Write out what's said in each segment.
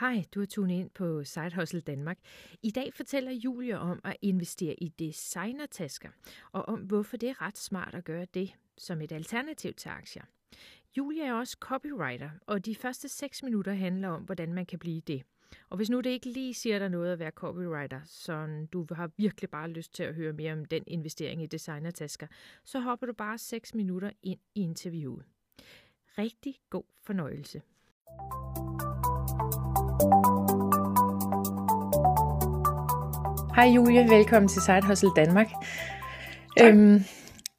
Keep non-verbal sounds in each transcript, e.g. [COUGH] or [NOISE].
Hej, du er tunet ind på Side Hustle Danmark. I dag fortæller Julie om at investere i designertasker, og om hvorfor det er ret smart at gøre det som et alternativ til aktier. Julie er også copywriter, og de første 6 minutter handler om, hvordan man kan blive det. Og hvis nu det ikke lige siger dig noget at være copywriter, så du har virkelig bare lyst til at høre mere om den investering i designertasker, så hopper du bare 6 minutter ind i interviewet. Rigtig god fornøjelse. Hej Julie, velkommen til Side Hustle Danmark. Øhm,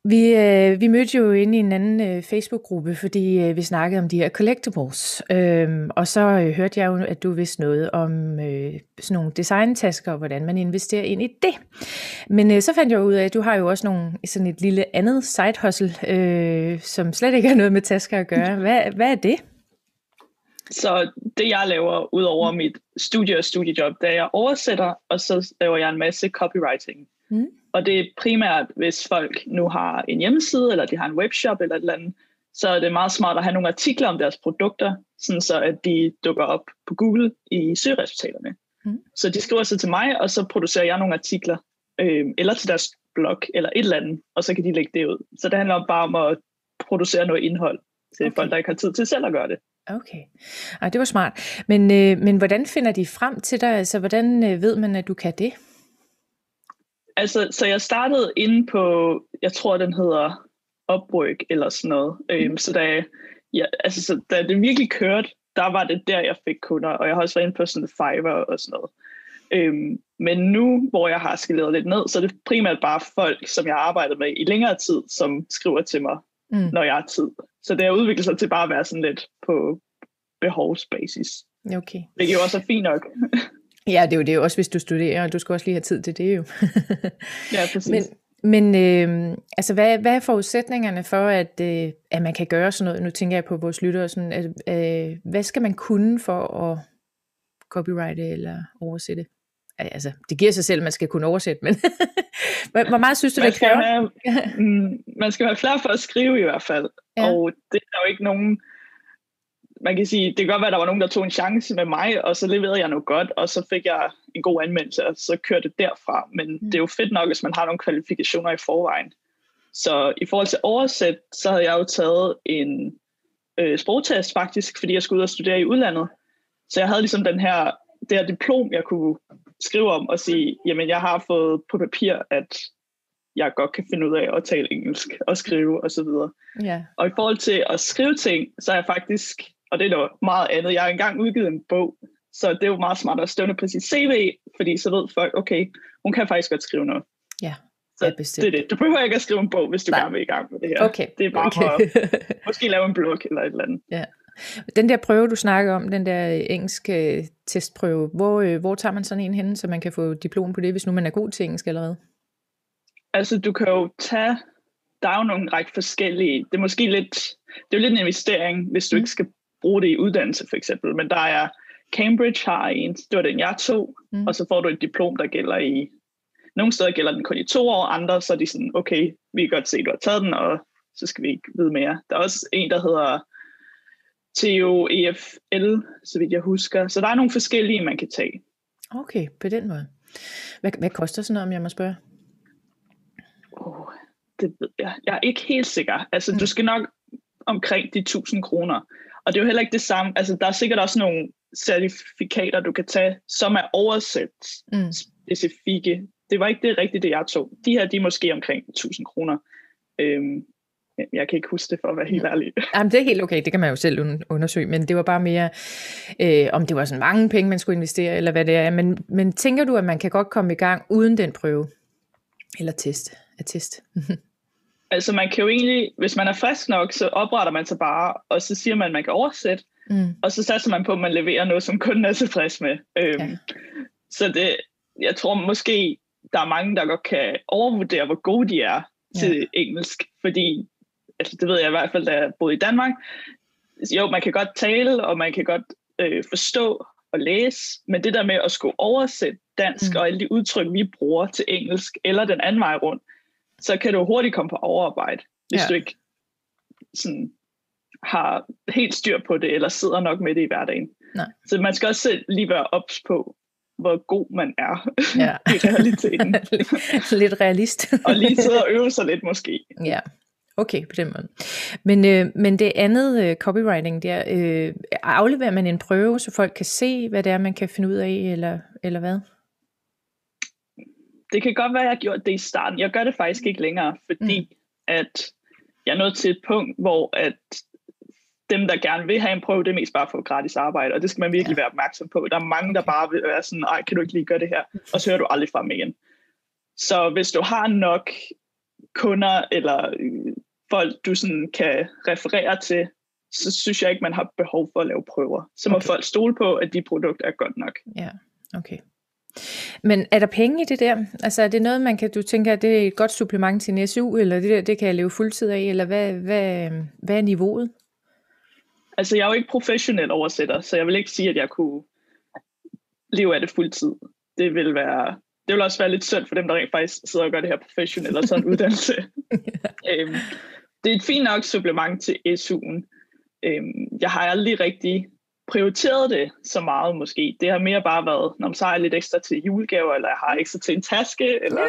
vi, øh, vi mødte jo inde i en anden øh, Facebook-gruppe, fordi øh, vi snakkede om de her collectibles. Øhm, og så øh, hørte jeg jo, at du vidste noget om øh, sådan nogle designtasker, og hvordan man investerer ind i det. Men øh, så fandt jeg ud af, at du har jo også nogle, sådan et lille andet side hustle, øh, som slet ikke har noget med tasker at gøre. [LAUGHS] Hvad, hvad er det? Så det jeg laver ud over mit studie og studiejob, det er, at jeg oversætter, og så laver jeg en masse copywriting. Mm. Og det er primært, hvis folk nu har en hjemmeside, eller de har en webshop eller et eller andet, så er det meget smart at have nogle artikler om deres produkter, sådan så at de dukker op på Google i søgeresultaterne. Mm. Så de skriver sig til mig, og så producerer jeg nogle artikler, øh, eller til deres blog, eller et eller andet, og så kan de lægge det ud. Så det handler bare om at producere noget indhold til okay. folk, der ikke har tid til selv at gøre det. Okay, Ej, det var smart. Men, øh, men hvordan finder de frem til dig? Altså, hvordan øh, ved man, at du kan det? Altså, så jeg startede inde på, jeg tror, den hedder Upwork eller sådan noget. Mm. Øhm, så da, ja, altså, så da det virkelig kørte, der var det der, jeg fik kunder. Og jeg har også været inde på sådan Fiverr og sådan noget. Øhm, men nu, hvor jeg har skaleret lidt ned, så er det primært bare folk, som jeg har arbejdet med i længere tid, som skriver til mig, mm. når jeg har tid. Så det har udviklet sig til bare at være sådan lidt på behovsbasis. Okay. Det er jo også fint nok. [LAUGHS] ja, det er jo det også, hvis du studerer, og du skal også lige have tid til det jo. [LAUGHS] ja, præcis. Men, men øh, altså, hvad, hvad er forudsætningerne for, at, øh, at man kan gøre sådan noget? Nu tænker jeg på vores lyttere. Sådan, at, øh, hvad skal man kunne for at copyrighte eller oversætte? Altså, det giver sig selv, at man skal kunne oversætte, men [LAUGHS] hvor meget synes du, det kræver? Have, [LAUGHS] mm, man skal være klar for at skrive i hvert fald. Ja. Og det er jo ikke nogen... Man kan sige, det kan godt være, at der var nogen, der tog en chance med mig, og så leverede jeg noget godt, og så fik jeg en god anmeldelse, og så kørte det derfra. Men mm. det er jo fedt nok, hvis man har nogle kvalifikationer i forvejen. Så i forhold til oversæt, så havde jeg jo taget en øh, sprogtest faktisk, fordi jeg skulle ud og studere i udlandet. Så jeg havde ligesom den her, det her diplom, jeg kunne skrive om og sige, jamen jeg har fået på papir, at jeg godt kan finde ud af at tale engelsk og skrive og så videre. Yeah. Og i forhold til at skrive ting, så er jeg faktisk, og det er noget meget andet, jeg har engang udgivet en bog, så det er jo meget smart at støvne på sit CV, fordi så ved folk, okay, hun kan faktisk godt skrive noget. Ja, så det er, det er det. Du behøver ikke at skrive en bog, hvis du Nej. gerne vil i gang med det her. Okay. Det er bare okay. for at [LAUGHS] måske lave en blog eller et eller andet. Ja. Den der prøve, du snakker om, den der engelske testprøve, hvor, øh, hvor tager man sådan en hen, så man kan få diplom på det, hvis nu man er god til engelsk allerede? Altså, du kan jo tage, der er jo nogle række forskellige, det er måske lidt, det er jo lidt en investering, hvis du mm. ikke skal bruge det i uddannelse for eksempel, men der er, Cambridge har en, det var den jeg tog, mm. og så får du et diplom, der gælder i, nogle steder gælder den kun i to år, andre så er de sådan, okay, vi kan godt se, at du har taget den, og så skal vi ikke vide mere. Der er også en, der hedder TOEFL, så vidt jeg husker. Så der er nogle forskellige, man kan tage. Okay, på den måde. Hvad, hvad koster sådan noget, om jeg må spørge? Oh, det ved jeg. Jeg er ikke helt sikker. Altså, mm. du skal nok omkring de 1000 kroner. Og det er jo heller ikke det samme. Altså, der er sikkert også nogle certifikater, du kan tage, som er oversat mm. specifikke. Det var ikke det rigtige, det jeg tog. De her, de er måske omkring 1000 kroner. Øhm, jeg kan ikke huske det for at være helt ærlig. Jamen, det er helt okay, det kan man jo selv undersøge, men det var bare mere, øh, om det var sådan mange penge, man skulle investere, eller hvad det er. Men, men tænker du, at man kan godt komme i gang uden den prøve? Eller test? Attest. [LAUGHS] altså man kan jo egentlig, hvis man er frisk nok, så opretter man sig bare, og så siger man, at man kan oversætte, mm. og så satser man på, at man leverer noget, som kunden er tilfreds med. Øhm, ja. Så det, jeg tror måske, der er mange, der godt kan overvurdere, hvor gode de er til ja. engelsk, fordi altså det ved jeg i hvert fald, da jeg boede i Danmark, jo, man kan godt tale, og man kan godt øh, forstå og læse, men det der med at skulle oversætte dansk mm. og alle de udtryk, vi bruger til engelsk, eller den anden vej rundt, så kan du hurtigt komme på overarbejde, hvis ja. du ikke sådan, har helt styr på det, eller sidder nok med det i hverdagen. Nej. Så man skal også selv lige være ops på, hvor god man er ja. [LAUGHS] i realiteten. [LAUGHS] lidt realist. og lige sidde og øve sig lidt måske. Ja, okay på den måde. Men, øh, men det andet øh, copywriting, der øh, afleverer man en prøve, så folk kan se, hvad det er, man kan finde ud af, eller, eller hvad? Det kan godt være, at jeg gjort det i starten. Jeg gør det faktisk ikke længere, fordi mm. at jeg er nået til et punkt, hvor at dem, der gerne vil have en prøve, det er mest bare for gratis arbejde, og det skal man virkelig ja. være opmærksom på. Der er mange, der bare vil være sådan, ej, kan du ikke lige gøre det her? Og så hører du aldrig fra dem igen. Så hvis du har nok kunder, eller folk, du sådan kan referere til, så synes jeg ikke, man har behov for at lave prøver. Så må okay. folk stole på, at de produkter er godt nok. Ja, okay. Men er der penge i det der? Altså er det noget, man kan, du tænker, at det er et godt supplement til en SU, eller det der, det kan jeg leve fuldtid af, eller hvad, hvad, hvad er niveauet? Altså, jeg er jo ikke professionel oversætter, så jeg vil ikke sige, at jeg kunne leve af det fuldtid. Det vil være det vil også være lidt synd for dem, der rent faktisk sidder og gør det her professionelt og sådan en [LAUGHS] uddannelse. [LAUGHS] øhm, det er et fint nok supplement til SU'en. Øhm, jeg har aldrig rigtig prioriteret det så meget måske. Det har mere bare været, når man så har jeg lidt ekstra til julegaver, eller jeg har ekstra til en taske, eller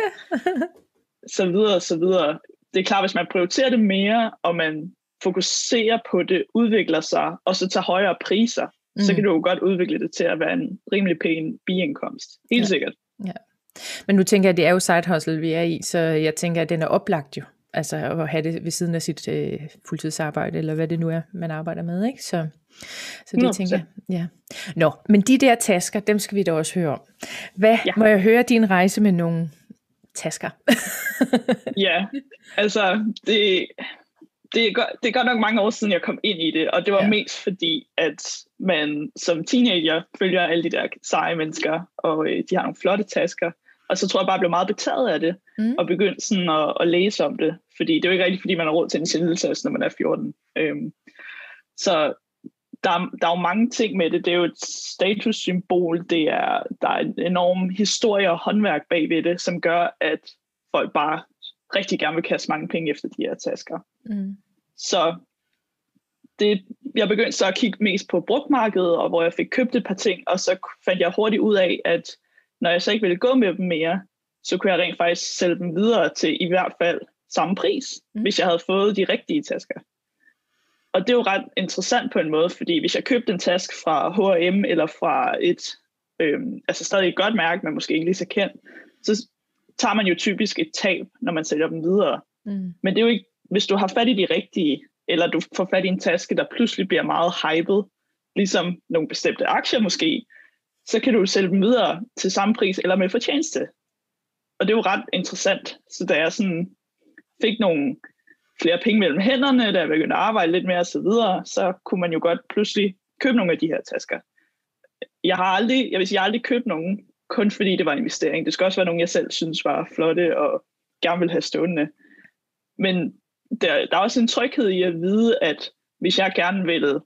[LAUGHS] så videre, så videre. Det er klart, hvis man prioriterer det mere, og man fokuserer på det, udvikler sig, og så tager højere priser, mm. så kan du jo godt udvikle det til at være en rimelig pæn biindkomst. Helt ja. sikkert. Ja. Men nu tænker jeg, at det er jo side hustle, vi er i, så jeg tænker, at den er oplagt jo. Altså at have det ved siden af sit øh, fuldtidsarbejde, eller hvad det nu er, man arbejder med, ikke? Så, så det Nå, tænker jeg, ja. Nå, men de der tasker, dem skal vi da også høre om. Hvad, ja. må jeg høre din rejse med nogle tasker? [LAUGHS] ja, altså det, det, er godt, det er godt nok mange år siden, jeg kom ind i det, og det var ja. mest fordi, at man som teenager følger alle de der seje mennesker, og øh, de har nogle flotte tasker, og så tror jeg bare, jeg blev meget betaget af det, mm. og begyndte sådan at, at læse om det, fordi det er jo ikke rigtigt, fordi man har råd til en sendelsas, når man er 14. Øhm, så der, der er jo mange ting med det. Det er jo et statussymbol, det er, der er en enorm historie og håndværk bagved det, som gør, at folk bare rigtig gerne vil kaste mange penge efter de her tasker. Mm. Så det, jeg begyndte så at kigge mest på brugtmarkedet, og hvor jeg fik købt et par ting, og så fandt jeg hurtigt ud af, at når jeg så ikke ville gå med dem mere, så kunne jeg rent faktisk sælge dem videre til i hvert fald samme pris, mm. hvis jeg havde fået de rigtige tasker. Og det er jo ret interessant på en måde, fordi hvis jeg købte en task fra H&M eller fra et, øhm, altså stadig et godt mærke, men måske ikke lige så kendt, så tager man jo typisk et tab, når man sælger dem videre. Mm. Men det er jo ikke, hvis du har fat i de rigtige, eller du får fat i en taske, der pludselig bliver meget hyped, ligesom nogle bestemte aktier måske, så kan du sælge dem videre til samme pris eller med fortjeneste. Og det er jo ret interessant. Så da jeg sådan fik nogle flere penge mellem hænderne, da jeg begyndte at arbejde lidt mere og så videre, så kunne man jo godt pludselig købe nogle af de her tasker. Jeg har aldrig, jeg vil sige, jeg har aldrig købt nogen, kun fordi det var en investering. Det skal også være nogen, jeg selv synes var flotte og gerne vil have stående. Men der, der er også en tryghed i at vide, at hvis jeg gerne vil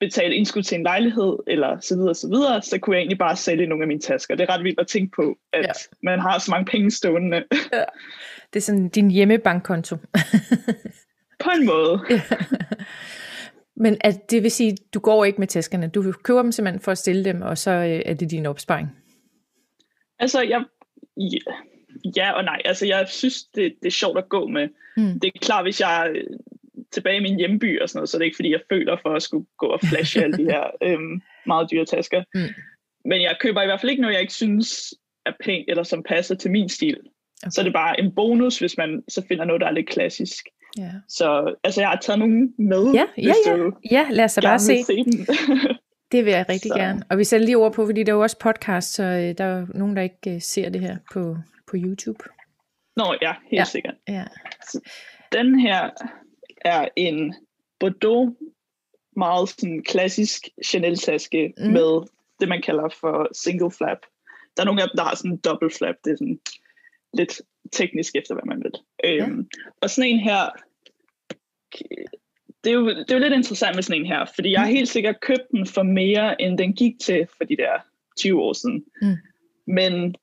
betale indskud til en lejlighed, eller så videre, så videre, så kunne jeg egentlig bare sælge nogle af mine tasker. Det er ret vildt at tænke på, at ja. man har så mange penge stående. Ja. Det er sådan din hjemmebankkonto. [LAUGHS] på en måde. Ja. Men at det vil sige, du går ikke med taskerne. Du køber dem simpelthen for at stille dem, og så øh, er det din opsparing. Altså, jeg, ja, ja og nej. Altså, jeg synes, det, det er sjovt at gå med. Mm. Det er klart, hvis jeg tilbage i min hjemby og sådan noget, så det er ikke, fordi jeg føler for at skulle gå og flashe alle de [LAUGHS] her øhm, meget dyre tasker. Mm. Men jeg køber i hvert fald ikke noget, jeg ikke synes er pænt, eller som passer til min stil. Okay. Så er det bare en bonus, hvis man så finder noget, der er lidt klassisk. Yeah. Så altså, jeg har taget nogen med, ja, ja, ja. ja, lad os bare se. se dem. [LAUGHS] det vil jeg rigtig så. gerne. Og vi sætter lige ord på, fordi der er jo også podcast, så øh, der er nogen, der ikke øh, ser det her på, på YouTube. Nå ja, helt ja. sikkert. Ja. Så den her er en Bordeaux, meget sådan klassisk Chanel-taske mm. med det, man kalder for single flap. Der er nogle af dem, der har sådan en double flap. Det er sådan lidt teknisk efter, hvad man vil. Ja. Øhm, og sådan en her, det er, jo, det er jo lidt interessant med sådan en her, fordi jeg har mm. helt sikkert købt den for mere, end den gik til for de der 20 år siden. Mm. Men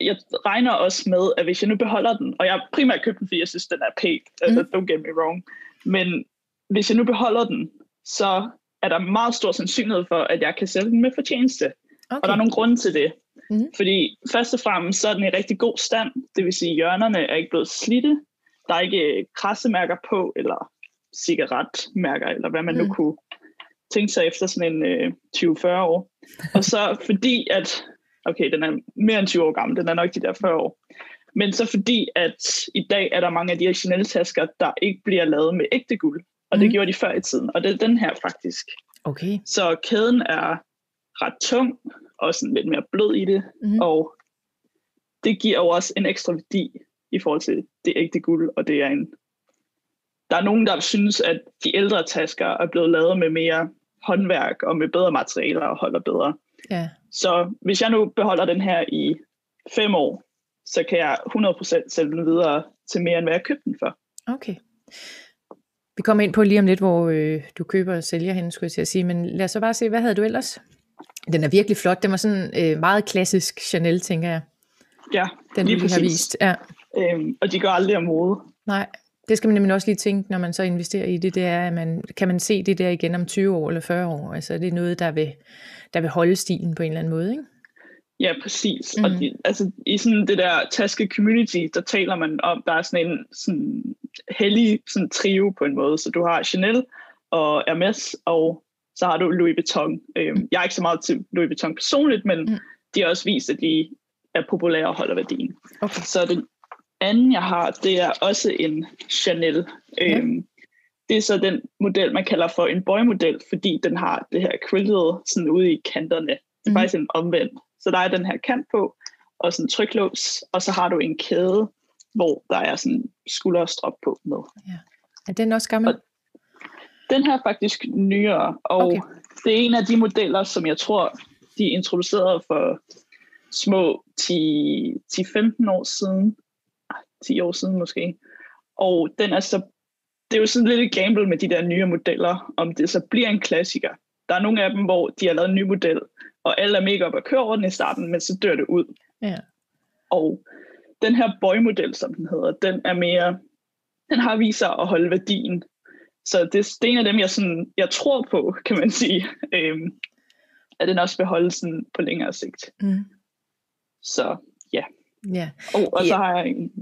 jeg regner også med, at hvis jeg nu beholder den, og jeg har primært købt den, fordi jeg synes, den er pæn, altså mm. don't get me wrong, men hvis jeg nu beholder den, så er der meget stor sandsynlighed for, at jeg kan sælge den med fortjeneste. Okay. Og der er nogle grunde til det. Mm. Fordi først og fremmest, så er den i rigtig god stand. Det vil sige, at hjørnerne er ikke blevet slidte. Der er ikke krassemærker på, eller cigaretmærker, eller hvad man mm. nu kunne tænke sig efter sådan en øh, 20-40 år. Og så fordi, at okay, den er mere end 20 år gammel, den er nok de der 40 år. Men så fordi, at i dag er der mange af de her Chanel-tasker, der ikke bliver lavet med ægte guld. Og mm. det gjorde de før i tiden, og det er den her faktisk. Okay. Så kæden er ret tung, og sådan lidt mere blød i det, mm. og det giver jo også en ekstra værdi i forhold til det ægte guld, og det er en... Der er nogen, der synes, at de ældre tasker er blevet lavet med mere håndværk og med bedre materialer og holder bedre. Ja. Så hvis jeg nu beholder den her i fem år, så kan jeg 100% sælge den videre til mere, end hvad jeg købte den for. Okay. Vi kommer ind på lige om lidt, hvor øh, du køber og sælger hende, skulle jeg til at sige. Men lad os så bare se, hvad havde du ellers? Den er virkelig flot. Den var sådan øh, meget klassisk Chanel, tænker jeg. Ja, Den lige præcis. har vist. Ja. Øhm, og de går aldrig om mode. Nej, det skal man nemlig også lige tænke, når man så investerer i det, det er, at man, kan man se det der igen om 20 år eller 40 år? Altså det er noget, der vil, der vil holde stilen på en eller anden måde, ikke? Ja, præcis. Mm. Og de, altså, i sådan det der taske community, der taler man om, der er sådan en sådan hellig sådan trio på en måde. Så du har Chanel og Hermes, og så har du Louis Vuitton. Øhm, jeg er ikke så meget til Louis Vuitton personligt, men mm. de har også vist, at de er populære og holder værdien. Okay. Så det anden, jeg har, det er også en Chanel. Øhm, det er så den model, man kalder for en boy-model, fordi den har det her quiltet sådan ude i kanterne. Det er mm. faktisk en omvendt. Så der er den her kant på, og sådan tryklås, og så har du en kæde, hvor der er sådan skulderstrop på med. Ja. Er den også gammel? Og den her er faktisk nyere, og okay. det er en af de modeller, som jeg tror, de introducerede for små 10-15 år siden. 10 år siden måske. Og den er så, det er jo sådan lidt et gamble med de der nye modeller, om det så bliver en klassiker. Der er nogle af dem, hvor de har lavet en ny model, og alle er mega op at køre over den i starten, men så dør det ud. Ja. Og den her boy-model, som den hedder, den er mere, den har vist sig at holde værdien. Så det, det er en af dem, jeg, sådan, jeg tror på, kan man sige, [LAUGHS] øhm, at den også vil holde sådan på længere sigt. Mm. Så ja. ja. Og, og ja. så har jeg en...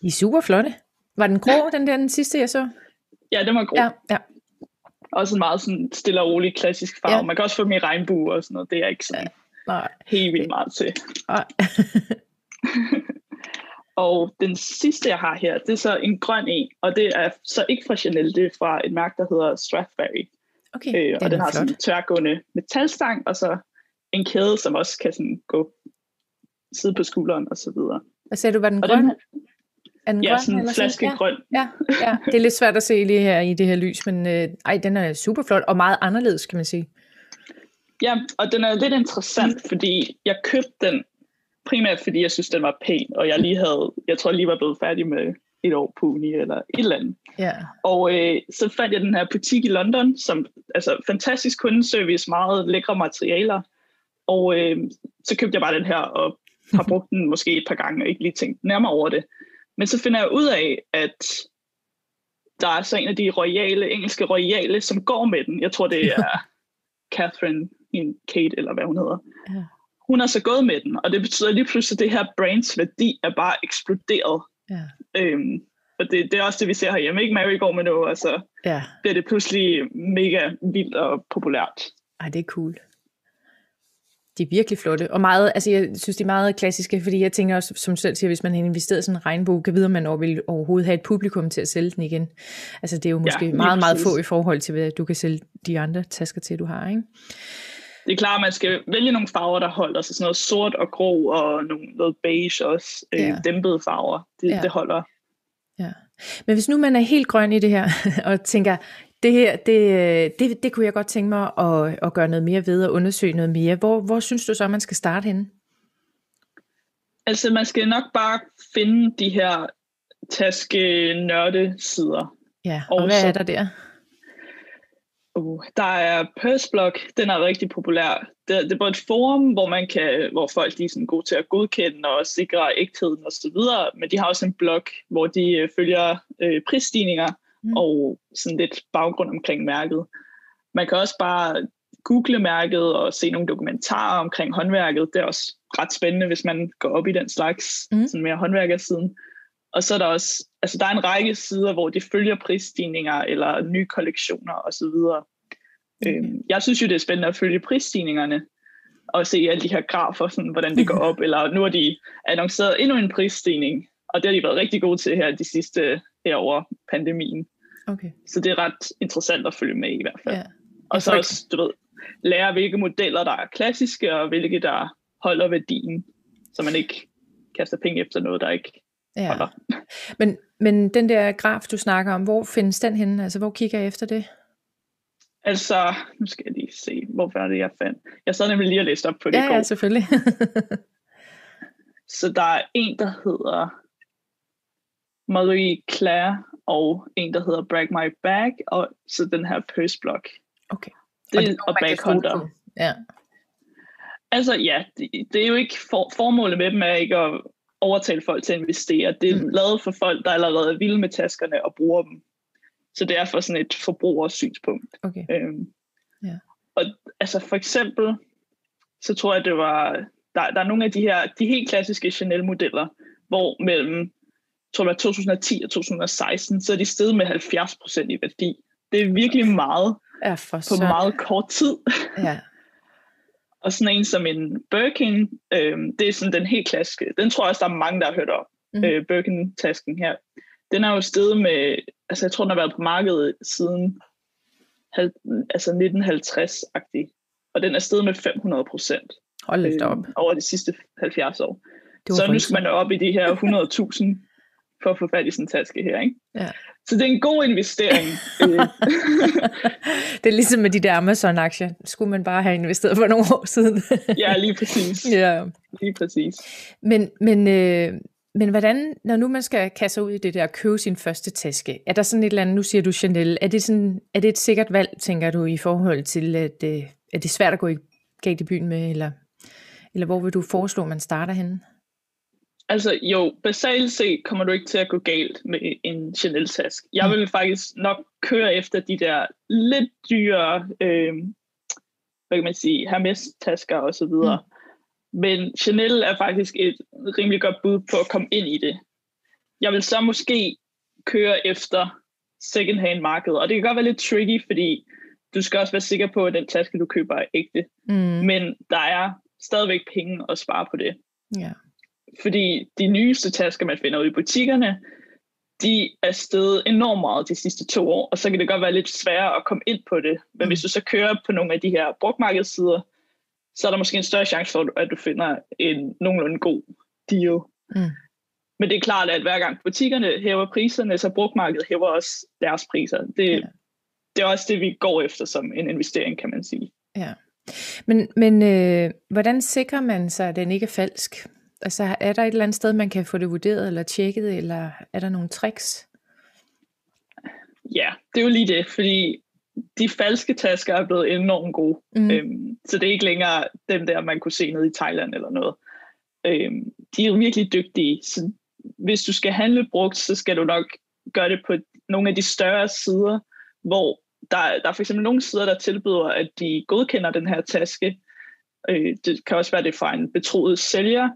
I er super flotte. Var den grå, den der den sidste, jeg så? Ja, den var grå. Ja, ja. Også en meget sådan stille og rolig klassisk farve. Ja. Man kan også få dem i regnbue og sådan noget. Det er ikke sådan ja. Nej. helt vildt meget til. Nej. [LAUGHS] og den sidste, jeg har her, det er så en grøn en. Og det er så ikke fra Chanel, det er fra et mærke, der hedder Strathberry. Okay, øh, og den, den har flot. sådan en tværgående metalstang, og så en kæde, som også kan sådan gå sidde på skulderen og så videre. Hvad sagde du, var den grøn? Er den ja, grøn, sådan en flaske ja, grøn. Ja, ja, [LAUGHS] det er lidt svært at se lige her i det her lys, men øh, ej, den er super flot og meget anderledes, kan man sige. Ja, og den er lidt interessant, fordi jeg købte den primært, fordi jeg synes, den var pæn, og jeg lige havde, jeg tror jeg lige var blevet færdig med et år på uni eller et eller andet. Ja. Og øh, så fandt jeg den her butik i London, som altså fantastisk kundeservice, meget lækre materialer. Og øh, så købte jeg bare den her og har brugt den måske et par gange og ikke lige tænkt nærmere over det. Men så finder jeg ud af, at der er så en af de royale, engelske royale, som går med den. Jeg tror, det er Catherine, en Kate, eller hvad hun hedder. Ja. Hun har så gået med den, og det betyder lige pludselig, at det her brands værdi er bare eksploderet. Ja. Øhm, og det, det er også det, vi ser herhjemme. Ikke Mary går med noget, og så ja. bliver det pludselig mega vildt og populært. Ej, det er cool. De er virkelig flotte, og meget, altså jeg synes, de er meget klassiske, fordi jeg tænker også, som selv siger, hvis man har investeret sådan en regnbue, kan vide, om man vil overhovedet have et publikum til at sælge den igen. Altså det er jo måske ja, meget, meget få i forhold til, hvad du kan sælge de andre tasker til, du har, ikke? Det er klart, at man skal vælge nogle farver, der holder sig. Sådan noget sort og grå og nogle, noget beige også. Øh, ja. dæmpede farver. Det, ja. det holder. Ja. Men hvis nu man er helt grøn i det her, [LAUGHS] og tænker, det her, det, det, det kunne jeg godt tænke mig at, at gøre noget mere ved og undersøge noget mere. Hvor, hvor synes du så, man skal starte henne? Altså, man skal nok bare finde de her taske nørde sider. Ja, og, og hvad så, er der der? Uh, der er Purseblock, den er rigtig populær. Det, det er både et forum, hvor man kan, hvor folk de er sådan gode til at godkende og sikre ægtheden osv., men de har også en blog, hvor de øh, følger øh, prisstigninger, mm. og sådan lidt baggrund omkring mærket. man kan også bare google mærket og se nogle dokumentarer omkring håndværket. Det er også ret spændende, hvis man går op i den slags mm. sådan mere håndværkersiden. Og så er der også, altså der er en række sider, hvor de følger prisstigninger eller nye kollektioner osv. Mm. Øhm, jeg synes jo, det er spændende at følge prisstigningerne og se alle de her grafer, sådan, hvordan det går op. eller nu har de annonceret endnu en prisstigning, og det har de været rigtig gode til her de sidste her over pandemien. Okay. Så det er ret interessant at følge med i hvert fald. Ja. Og så også, du ved, lære, hvilke modeller, der er klassiske, og hvilke, der holder værdien, så man ikke kaster penge efter noget, der ikke ja. holder. [LAUGHS] Men, men den der graf, du snakker om, hvor findes den henne? Altså, hvor kigger jeg efter det? Altså, nu skal jeg lige se, hvor var det, jeg fandt. Jeg sad nemlig lige og læste op på det ja, Ja, selvfølgelig. [LAUGHS] så der er en, der hedder Marie Claire, og en, der hedder Brag My Bag, og så den her Purse Block. Okay. Det, og, det og Bag Ja. Altså ja, det, det er jo ikke for, formålet med dem er ikke at overtale folk til at investere. Det er mm. lavet for folk, der allerede er vilde med taskerne og bruger dem. Så det er for sådan et forbrugersynspunkt. Okay. Øhm, ja. Og altså for eksempel, så tror jeg, det var, der, der er nogle af de her, de helt klassiske Chanel-modeller, hvor mellem tror jeg, 2010 og 2016, så er de steget med 70 procent i værdi. Det er virkelig meget ja, for på så... meget kort tid. Ja. [LAUGHS] og sådan en som en Birkin, øh, det er sådan den helt klassiske. Den tror jeg også, der er mange, der har hørt om. Mm. Øh, Birkin-tasken her. Den er jo steget med, altså jeg tror, den har været på markedet siden altså 1950-agtig. Og den er steget med 500 procent. Hold øh, op. Over de sidste 70 år. Så nu skal man op i de her 100.000 for at få fat i sådan en taske her. Ikke? Ja. Så det er en god investering. [LAUGHS] Det er ligesom med de der Amazon-aktier. Skulle man bare have investeret for nogle år siden. [LAUGHS] ja, lige præcis. Ja. Lige præcis. Men, men, øh, men hvordan, når nu man skal kaste ud i det der at købe sin første taske, er der sådan et eller andet, nu siger du Chanel, er det, sådan, er det et sikkert valg, tænker du, i forhold til, at, øh, er det svært at gå i, galt i byen med, eller, eller hvor vil du foreslå, at man starter henne? Altså jo, basalt set kommer du ikke til at gå galt med en Chanel-task. Jeg mm. vil faktisk nok køre efter de der lidt dyre, øh, hvad kan man sige, Hermes-tasker og så videre. Mm. Men Chanel er faktisk et rimelig godt bud på at komme ind i det. Jeg vil så måske køre efter second-hand markedet, og det kan godt være lidt tricky, fordi du skal også være sikker på, at den taske, du køber, er ægte. Mm. Men der er stadigvæk penge at spare på det. Ja. Fordi de nyeste tasker, man finder ud i butikkerne, de er steget enormt meget de sidste to år, og så kan det godt være lidt sværere at komme ind på det. Men mm. hvis du så kører på nogle af de her brugtmarkedssider, så er der måske en større chance for, at du finder en nogenlunde god deal. Mm. Men det er klart, at hver gang butikkerne hæver priserne, så brugtmarkedet hæver også deres priser. Det, ja. det er også det, vi går efter som en investering, kan man sige. Ja. Men, men øh, hvordan sikrer man sig, at den ikke er falsk? Altså er der et eller andet sted, man kan få det vurderet eller tjekket, eller er der nogle tricks? Ja, det er jo lige det, fordi de falske tasker er blevet enormt gode. Mm. Øhm, så det er ikke længere dem der, man kunne se nede i Thailand eller noget. Øhm, de er virkelig dygtige. Så hvis du skal handle brugt, så skal du nok gøre det på nogle af de større sider, hvor der, der er for eksempel nogle sider, der tilbyder, at de godkender den her taske. Øh, det kan også være det fra en betroet sælger,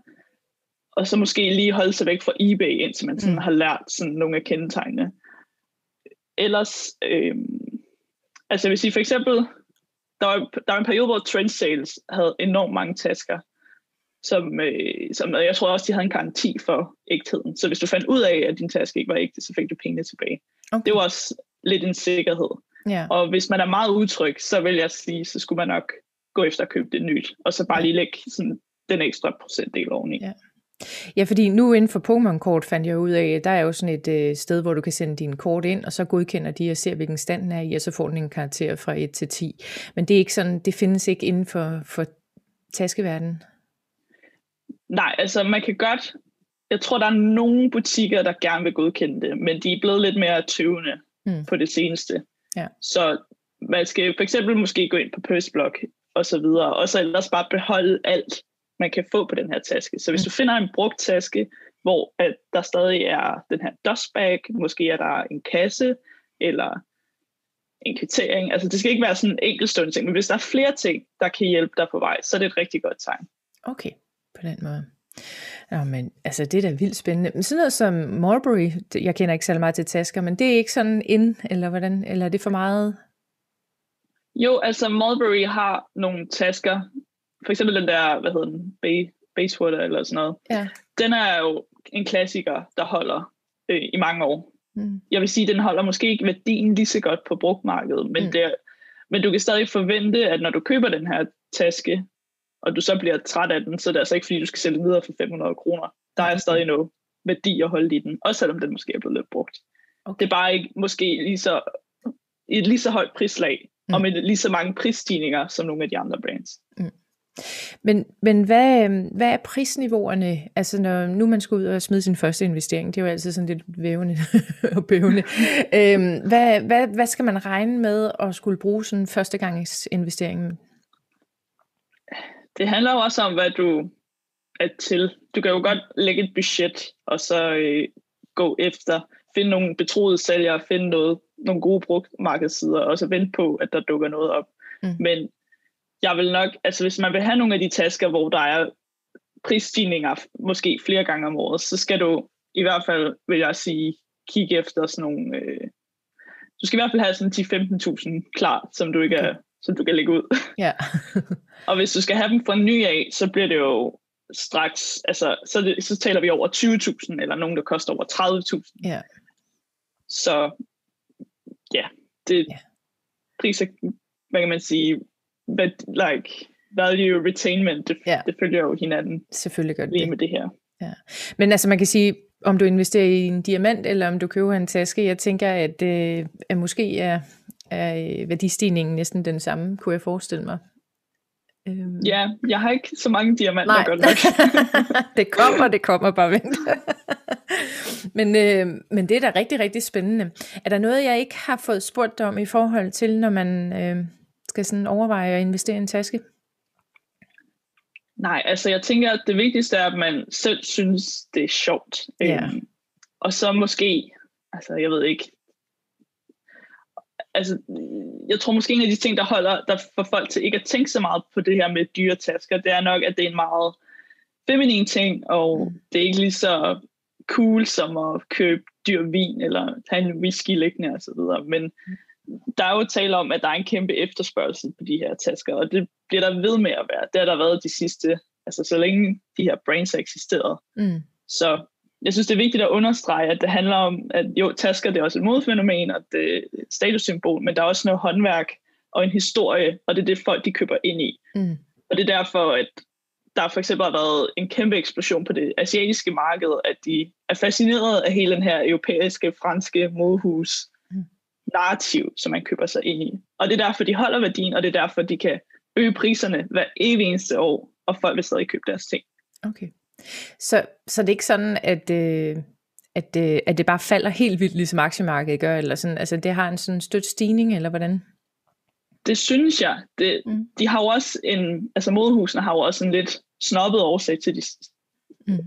og så måske lige holde sig væk fra eBay, indtil man sådan mm. har lært sådan nogle af kendetegnene. Ellers, øh, altså jeg vil sige for eksempel, der var, der var en periode, hvor Trend Sales havde enormt mange tasker, som, øh, som jeg tror også, de havde en garanti for ægtheden. Så hvis du fandt ud af, at din taske ikke var ægte, så fik du pengene tilbage. Okay. Det var også lidt en sikkerhed. Yeah. Og hvis man er meget utryg, så vil jeg sige, så skulle man nok gå efter at købe det nyt, og så bare lige lægge sådan den ekstra procentdel oveni. Yeah. Ja, fordi nu inden for Pokémon-kort fandt jeg ud af, der er jo sådan et øh, sted, hvor du kan sende din kort ind, og så godkender de og ser, hvilken stand den er i, og så får den en karakter fra 1 til 10. Men det er ikke sådan, det findes ikke inden for, for taskeverdenen. Nej, altså man kan godt, jeg tror, der er nogle butikker, der gerne vil godkende det, men de er blevet lidt mere tøvende mm. på det seneste. Ja. Så man skal for eksempel måske gå ind på Purse og så videre, og så ellers bare beholde alt man kan få på den her taske. Så hvis du mm. finder en brugt taske, hvor at der stadig er den her dustbag, måske er der en kasse, eller en kvittering. Altså det skal ikke være sådan en enkeltstående ting, men hvis der er flere ting, der kan hjælpe dig på vej, så er det et rigtig godt tegn. Okay, på den måde. Nå, men altså, det er da vildt spændende. Men sådan noget som Marbury, jeg kender ikke særlig meget til tasker, men det er ikke sådan ind, eller hvordan, eller er det for meget? Jo, altså Mulberry har nogle tasker, for eksempel den der, hvad hedder den, Bay, Basewater eller sådan noget. Ja. Den er jo en klassiker, der holder øh, i mange år. Mm. Jeg vil sige, den holder måske ikke værdien lige så godt på brugtmarkedet, men, mm. det, men du kan stadig forvente, at når du køber den her taske, og du så bliver træt af den, så er det altså ikke, fordi du skal sælge den videre for 500 kroner. Der er stadig noget værdi at holde i den, også selvom den måske er blevet lidt brugt. Okay. Det er bare ikke måske lige så, et lige så højt prislag, mm. og med lige så mange prisstigninger som nogle af de andre brands. Mm. Men, men hvad, hvad er prisniveauerne, altså når nu man skal ud og smide sin første investering, det er jo altid sådan lidt vævende [LAUGHS] og bøvende. øhm, hvad, hvad, hvad skal man regne med at skulle bruge sådan en førstegangsinvestering? Det handler jo også om, hvad du er til. Du kan jo godt lægge et budget, og så øh, gå efter, finde nogle betroede sælgere, finde noget, nogle gode brugtmarkedssider, og så vente på, at der dukker noget op. Mm. Men jeg vil nok, altså hvis man vil have nogle af de tasker, hvor der er prisstigninger måske flere gange om året, så skal du i hvert fald, vil jeg sige, kigge efter sådan nogle, øh, du skal i hvert fald have sådan 10-15.000 klar, som du ikke er, okay. som du kan lægge ud. [LAUGHS] Ja. [LAUGHS] og hvis du skal have dem fra ny af, så bliver det jo straks, altså så, det, så taler vi over 20.000, eller nogen, der koster over 30.000. Ja. Så ja, det ja. priser, hvad kan man sige, but like value retainment, det, ja. det følger jo hinanden. Selvfølgelig gør det lige med det her. Ja. Men altså man kan sige, om du investerer i en diamant, eller om du køber en taske, jeg tænker, at, øh, at måske er, er værdistigningen næsten den samme, kunne jeg forestille mig. Øhm. Ja, jeg har ikke så mange diamanter Nej. godt nok. [LAUGHS] det kommer, det kommer bare vent. [LAUGHS] men, øh, men det er da rigtig, rigtig spændende. Er der noget, jeg ikke har fået spurgt om i forhold til, når man øh, skal sådan overveje at investere i en taske? Nej, altså jeg tænker, at det vigtigste er, at man selv synes, det er sjovt. Ja. Øhm, og så måske, altså jeg ved ikke, altså jeg tror måske en af de ting, der holder, der får folk til ikke at tænke så meget på det her med dyre tasker, det er nok, at det er en meget feminin ting, og mm. det er ikke lige så cool som at købe dyr vin, eller have en whisky liggende og så videre. Men mm der er jo tale om, at der er en kæmpe efterspørgsel på de her tasker, og det bliver der ved med at være. Det har der været de sidste, altså så længe de her brains har eksisteret. Mm. Så jeg synes, det er vigtigt at understrege, at det handler om, at jo, tasker det er også et modfænomen, og det er et statussymbol, men der er også noget håndværk og en historie, og det er det folk, de køber ind i. Mm. Og det er derfor, at der for eksempel har været en kæmpe eksplosion på det asiatiske marked, at de er fascineret af hele den her europæiske, franske modehus, narrativ, som man køber sig ind i. Og det er derfor, de holder værdien, og det er derfor, de kan øge priserne hver evig eneste år, og folk vil stadig købe deres ting. Okay. Så, så det er ikke sådan, at, øh, at, øh, at det bare falder helt vildt, ligesom aktiemarkedet gør, eller sådan, altså det har en sådan stødt stigning, eller hvordan? Det synes jeg. Det, mm. De har jo også en, altså modehusene har jo også en lidt snobbet årsag til, de mm.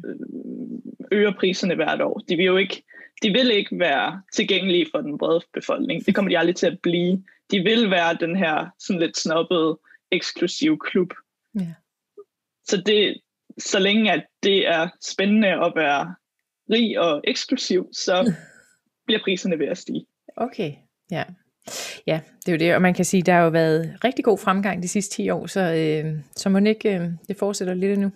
øger priserne hvert år. De vil jo ikke de vil ikke være tilgængelige for den brede befolkning. Det kommer de aldrig til at blive. De vil være den her sådan lidt snobbede, eksklusiv klub. Ja. Så det, så længe at det er spændende at være rig og eksklusiv, så [LAUGHS] bliver priserne ved at stige. Okay, ja. Ja, det er jo det, og man kan sige, der har jo været rigtig god fremgang de sidste 10 år, så, øh, så må ikke øh, det fortsætter lidt endnu.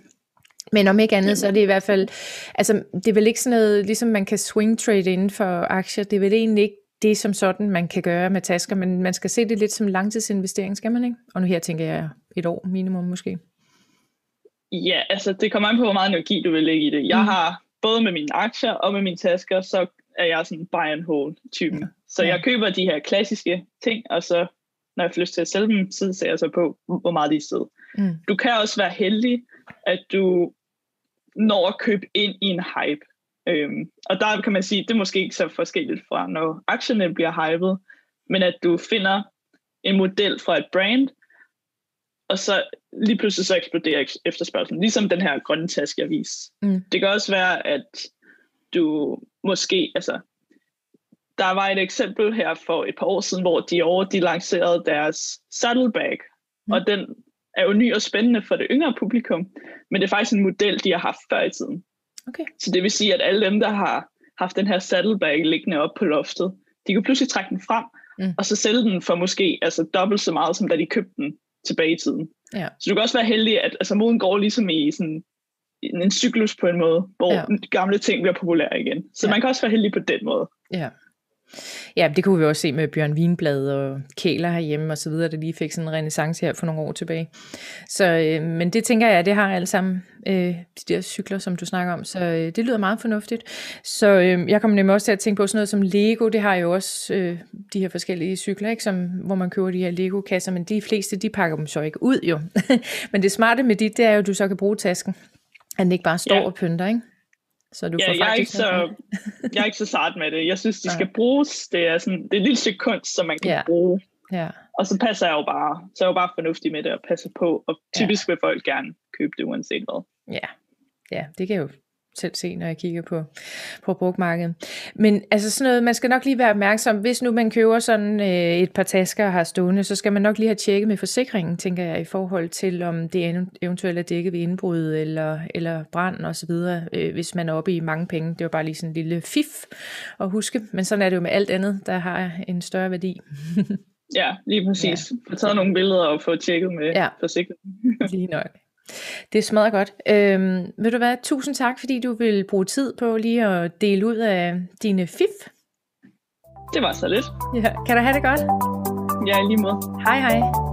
Men om ikke andet, så er det i hvert fald, altså det er vel ikke sådan noget, ligesom man kan swing trade inden for aktier, det er vel egentlig ikke det som sådan, man kan gøre med tasker, men man skal se det lidt som langtidsinvestering, skal man ikke? Og nu her tænker jeg et år minimum måske. Ja, altså det kommer an på, hvor meget energi du vil lægge i det. Jeg mm. har både med mine aktier og med mine tasker, så er jeg sådan buy and hold typen. Ja. Så jeg køber de her klassiske ting, og så når jeg får lyst til at sælge dem, så ser jeg så på, hvor meget de er sted. Mm. Du kan også være heldig, at du når at købe ind i en hype. Øhm, og der kan man sige, det er måske ikke så forskelligt fra, når aktierne bliver hypet, men at du finder en model fra et brand, og så lige pludselig så eksploderer efterspørgselen, ligesom den her grønne taske, jeg vis. Mm. Det kan også være, at du måske, altså, der var et eksempel her for et par år siden, hvor Dior de lancerede deres saddlebag, mm. og den er jo ny og spændende for det yngre publikum, men det er faktisk en model, de har haft før i tiden. Okay. Så det vil sige, at alle dem, der har haft den her saddlebag liggende op på loftet, de kan pludselig trække den frem, mm. og så sælge den for måske altså, dobbelt så meget, som da de købte den tilbage i tiden. Ja. Så du kan også være heldig, at altså, moden går ligesom i sådan en, en cyklus på en måde, hvor ja. gamle ting bliver populære igen. Så ja. man kan også være heldig på den måde. Ja. Ja, det kunne vi også se med Bjørn Wienblad og Kæler herhjemme og så videre, der lige fik sådan en renaissance her for nogle år tilbage. Så, øh, men det tænker jeg, det har alle sammen, øh, de der cykler, som du snakker om, så øh, det lyder meget fornuftigt. Så øh, jeg kommer nemlig også til at tænke på sådan noget som Lego, det har jo også øh, de her forskellige cykler, ikke, som, hvor man køber de her Lego-kasser, men de fleste, de pakker dem så ikke ud jo. [LAUGHS] men det smarte med dit, det er jo, at du så kan bruge tasken, at den ikke bare står ja. og pynter, ikke? Så du ja, får jeg, er ikke så, jeg er ikke så sart med det. Jeg synes, de skal bruges. Det er, sådan, det er et lille stykke kunst, som man kan ja. bruge. Ja. Og så passer jeg jo bare, så er jeg jo bare fornuftig med det og passer på. Og typisk ja. vil folk gerne købe det uanset hvad. Ja, ja det kan jo selv se, når jeg kigger på, på brugmarkedet. Men altså sådan noget, man skal nok lige være opmærksom, hvis nu man køber sådan øh, et par tasker og har stående, så skal man nok lige have tjekket med forsikringen, tænker jeg, i forhold til, om det eventuelt er dækket ved indbrud eller, eller brand osv., øh, hvis man er oppe i mange penge. Det var bare lige sådan en lille fif at huske, men sådan er det jo med alt andet, der har en større værdi. ja, lige præcis. Ja. Få taget nogle billeder og få tjekket med ja. forsikringen. lige nok. Det er smadret godt. Øhm, vil du være tusind tak, fordi du vil bruge tid på lige at dele ud af dine fif. Det var så lidt. Ja, kan du have det godt? Ja, lige måde. Hej hej.